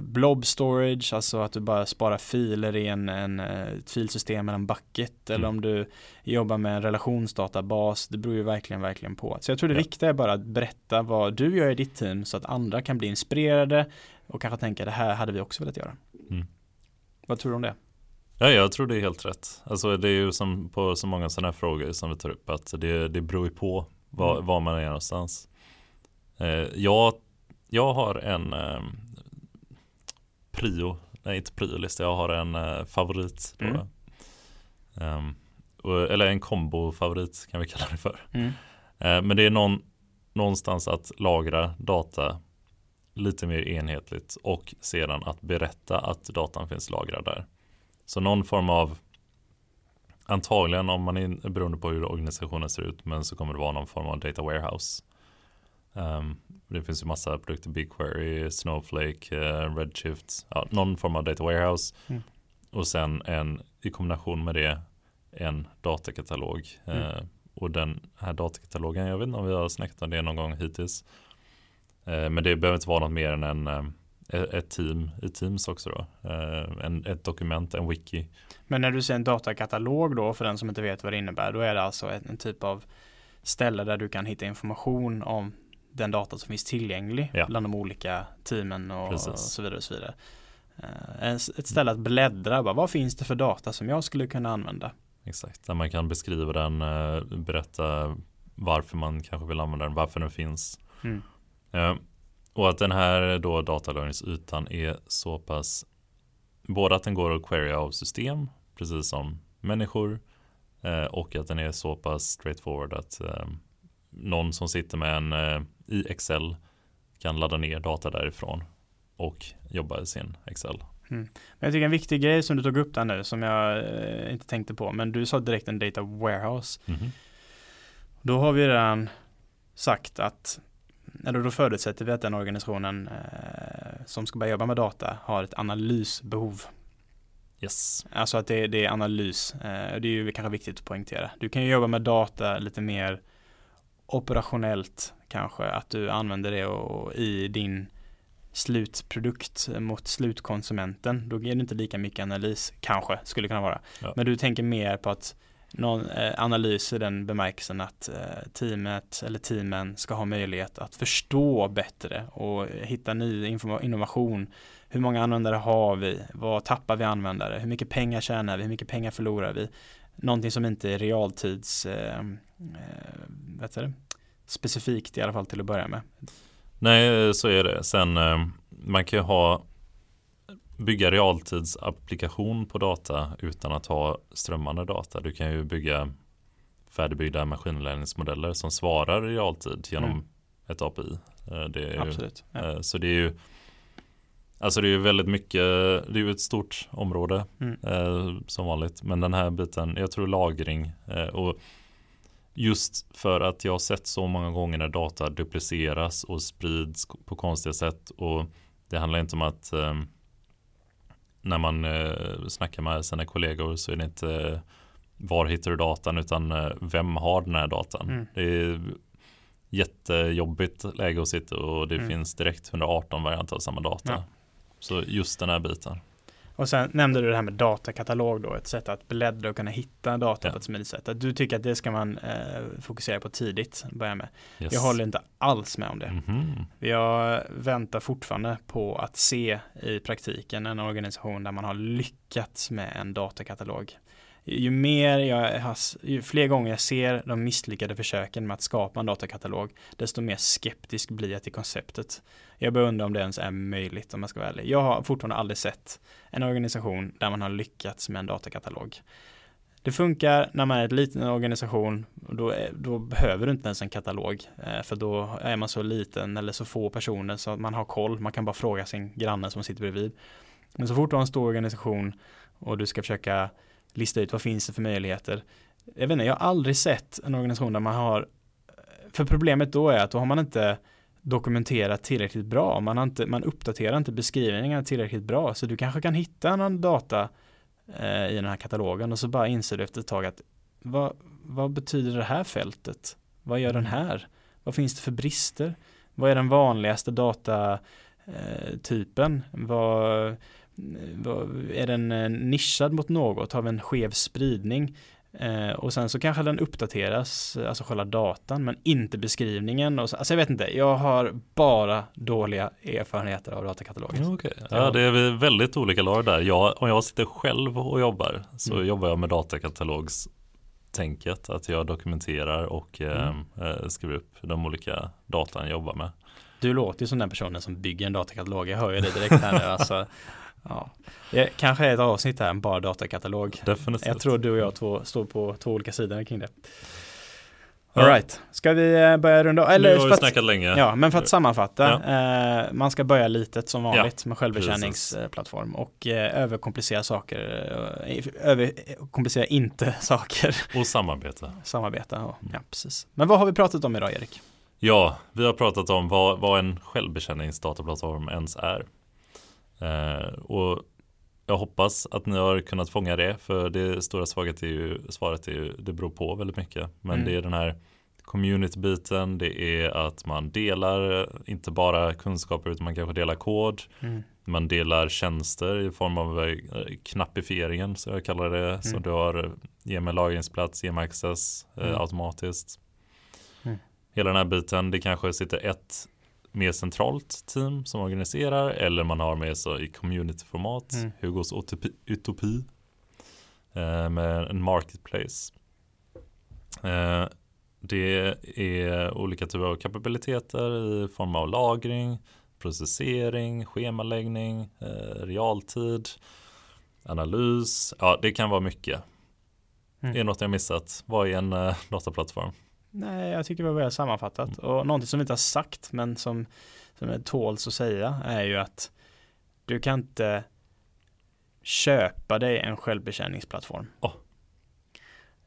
blob storage, alltså att du bara sparar filer i en, en, eh, ett filsystem eller en bucket mm. eller om du jobbar med en relationsdatabas. Det beror ju verkligen, verkligen på. Så jag tror det ja. viktiga är bara att berätta vad du gör i ditt team så att andra kan bli inspirerade och kanske tänka det här hade vi också velat göra. Mm. Vad tror du om det? Ja, jag tror det är helt rätt. Alltså det är ju som på så många sådana här frågor som vi tar upp att det, det beror ju på var, mm. var man är någonstans. Eh, jag, jag har en, prio, nej inte priolista, jag har en uh, favorit. På, Mm. um, och, eller en kombo-favorit kan vi kalla det för. Mm. Eh, Men det är någon, någonstans att lagra data lite mer enhetligt och sedan att berätta att datan finns lagrad där. Så någon form av antagligen om man är beroende på hur organisationen ser ut men så kommer det vara någon form av data warehouse. Ehm, det finns ju massa produkter, BigQuery, Snowflake, eh, Redshift, ja, någon form av data warehouse Mm. och sen en i kombination med det en datakatalog. Mm. Eh, och den här datakatalogen, jag vet inte om vi har snackat om det någon gång hittills. Eh, men det behöver inte vara något mer än en, eh, ett team i Teams också då. En, ett dokument, en wiki. Men när du säger en datakatalog då, för den som inte vet vad det innebär, då är det alltså en, en typ av ställe där du kan hitta information om den data som finns tillgänglig Ja. bland de olika teamen och, och så vidare. Och så vidare. Eh, ett ställe att bläddra, bara, vad finns det för data som jag skulle kunna använda? Exakt, där man kan beskriva den, eh, berätta varför man kanske vill använda den, varför den finns. Mm. Eh, Och att den här då datalagringsytan är så pass både att den går att querya av system precis som människor och att den är så pass straightforward att någon som sitter med en i Excel kan ladda ner data därifrån och jobba i sin Excel. Men jag tycker en viktig grej som du tog upp där nu som jag eh, inte tänkte på, men du sa direkt en data warehouse. Mhm. Då har vi redan sagt att, eller då förutsätter vi att den organisationen eh, som ska börja jobba med data har ett analysbehov. Yes. Alltså att det, det är analys. Eh, det är ju kanske viktigt att poängtera. Du kan ju jobba med data lite mer operationellt kanske. Att du använder det och, i din slutprodukt mot slutkonsumenten. Då är det inte lika mycket analys, kanske, skulle kunna vara. Ja. Men du tänker mer på att någon eh, analys i den bemärkelsen att eh, teamet eller teamen ska ha möjlighet att förstå bättre och hitta ny informa- innovation. Hur många användare har vi? Vad tappar vi användare? Hur mycket pengar tjänar vi? Hur mycket pengar förlorar vi? Någonting som inte är realtids eh, eh, vet du specifikt i alla fall till att börja med. Nej, så är det. Sen eh, man kan ju ha bygga realtidsapplikation på data utan att ha strömmande data. Du kan ju bygga färdigbyggda maskinlärningsmodeller som svarar i realtid genom Mm. ett API. Eh, Det Absolut. Ja. eh, Så det är ju Alltså det är ju väldigt mycket, det är ju ett stort område Mm. eh, som vanligt. Men den här biten, jag tror lagring eh, och just för att jag har sett så många gånger när data dupliceras och sprids på konstiga sätt och det handlar inte om att eh, när man eh, snackar med sina kollegor så är det inte eh, var hittar du datan utan eh, vem har den här datan. Mm. Det är jättejobbigt läge att sitta och det Mm. finns direkt 118 varianter av samma data. Ja. Så just den här biten. Och sen nämnde du det här med datakatalog då, ett sätt att bläddra och kunna hitta data Ja. på ett smidigt sätt. Att du tycker att det ska man eh, fokusera på tidigt, börja med. Yes. Jag håller inte alls med om det. Mhm. Jag väntar fortfarande på att se i praktiken en organisation där man har lyckats med en datakatalog. Ju mer jag har, ju fler gånger jag ser de misslyckade försöken med att skapa en datakatalog, desto mer skeptisk blir jag till konceptet. Jag börjar undra om det ens är möjligt om jag ska vara ärlig. Jag har fortfarande aldrig sett en organisation där man har lyckats med en datakatalog. Det funkar när man är en liten organisation då, är, då behöver du inte ens en katalog eh, för då är man så liten eller så få personer så att man har koll. Man kan bara fråga sin granne som sitter bredvid. Men så fort du har en stor organisation och du ska försöka lista ut vad finns det för möjligheter. Jag vet inte, jag har aldrig sett en organisation där man har för problemet då är att då har man inte dokumenterat tillräckligt bra. Man, har inte, man uppdaterar inte beskrivningarna tillräckligt bra. Så du kanske kan hitta någon data eh, i den här katalogen och så bara inser du efter ett tag att vad, vad betyder det här fältet? Vad gör den här? Vad finns det för brister? Vad är den vanligaste datatypen? Vad, är den eh, nischad mot något? Har vi en skev spridning? Eh, och sen så kanske den uppdateras, alltså själva datan, men inte beskrivningen. Och så, alltså jag vet inte, jag har bara dåliga erfarenheter av datakataloger. Ja, okej. ja, det är väldigt olika lag där. Jag, om jag sitter själv och jobbar så Mm. jobbar jag med datakatalogs-tänket. Att jag dokumenterar och eh, Mm. eh, skriver upp de olika datan jag jobbar med. Du låter ju som den personen som bygger en datakatalog, jag hör ju det direkt här nu. Alltså, Ja. Det kanske är ett avsnitt här, en bara datakatalog. Definitivt. Jag tror du och jag två står på två olika sidor kring det. Ja. Alright, ska vi eh, börja runda nu Eller har för vi att, snackat länge. Ja, men för att sammanfatta. Eh, man ska börja litet som vanligt med precis. självbetjäningsplattform och eh, överkomplicera saker. Eh, överkomplicera inte saker. Och samarbete. Samarbeta, ja, ja precis. Men vad har vi pratat om idag Erik? Ja, vi har pratat om vad, vad en självbetjäningsdataplattform ens är. Eh, och jag hoppas att ni har kunnat fånga det, för det stora svaret är ju, svaret är ju, det beror på väldigt mycket. Men Mm. det är den här community-biten, det är att man delar inte bara kunskaper utan man kanske delar kod. Man delar tjänster i form av eh, knappifieringen så jag kallar det. Så Mm. du har eh, ge mig lagringsplats, ge mig access eh, Mm. automatiskt. Mm. Hela den här biten, det kanske sitter ett mer centralt team som organiserar eller man har med sig i communityformat, Mm. Hugos utopi, utopi eh, med en marketplace. Eh, det är olika typer av kapabiliteter i form av lagring, processering, schemaläggning, eh, realtid, analys. Ja, det kan vara mycket. Mm. Är det något jag missat? Vad är en eh, dataplattform? Nej, jag tycker det var väl sammanfattat. Och någonting som vi inte har sagt, men som, som är tåls att säga, är ju att du kan inte köpa dig en självbetjäningsplattform. Åh.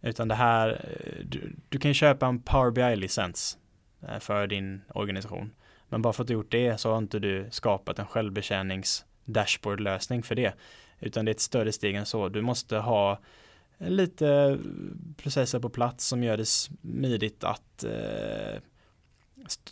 Utan det här, du, du kan köpa en Power BI-licens eh, för din organisation. Men bara för att du gjort det så har inte du skapat en självbetjänings dashboard-lösning för det. Utan det är ett större steg än så. Du måste ha lite processer på plats som gör det smidigt att eh,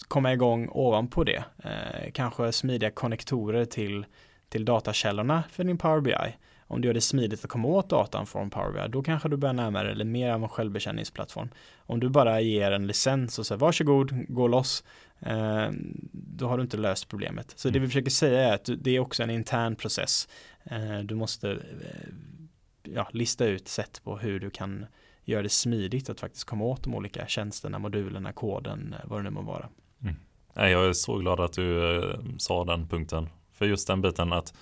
komma igång ovanpå det. Eh, kanske smidiga konnektorer till, till datakällorna för din Power BI. Om du gör det smidigt att komma åt datan från Power BI, då kanske du börjar närma dig eller mer av en självbetjäningsplattform. Om du bara ger en licens och säger varsågod, gå loss, eh, då har du inte löst problemet. Så det vi försöker säga är att det är också en intern process. Du måste ja, lista ut sätt på hur du kan göra det smidigt att faktiskt komma åt de olika tjänsterna, modulerna, koden, vad det nu må vara. Nej, jag är så glad att du eh, sa den punkten. För just den biten att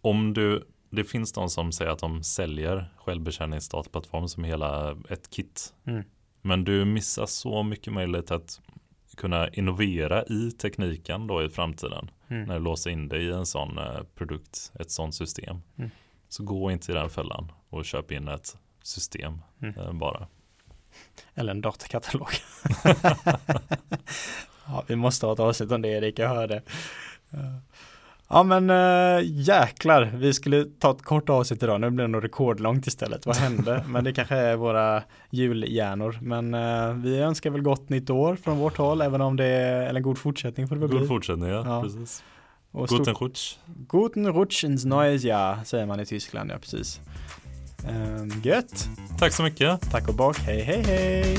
om du, det finns de som säger att de säljer självbetjäningsdataplattform som hela ett kit. Mm. Men du missar så mycket möjlighet att kunna innovera i tekniken då i framtiden. Mm. När du låser in dig i en sån eh, produkt, ett sånt system. Mm. Så gå inte i den fällan och köp in ett system Mm. eh, bara. Eller en datakatalog. ja, vi måste ha ett avsnitt om det Erik, jag hör det. Ja men äh, jäklar, vi skulle ta ett kort avsnitt idag, nu blir det nog rekordlångt istället. Vad hände? men det kanske är våra julhjärnor. Men äh, vi önskar väl gott nytt år från vårt håll, även om det är, eller en god fortsättning får det väl God bli. fortsättning, ja. Ja. Precis. Och guten Rutsch. Guten Rutsch ins neues Jahr, säger man i Tyskland, ja precis. Ehm, gött. Tack så mycket. Tack och bock. Hej, hej, hej.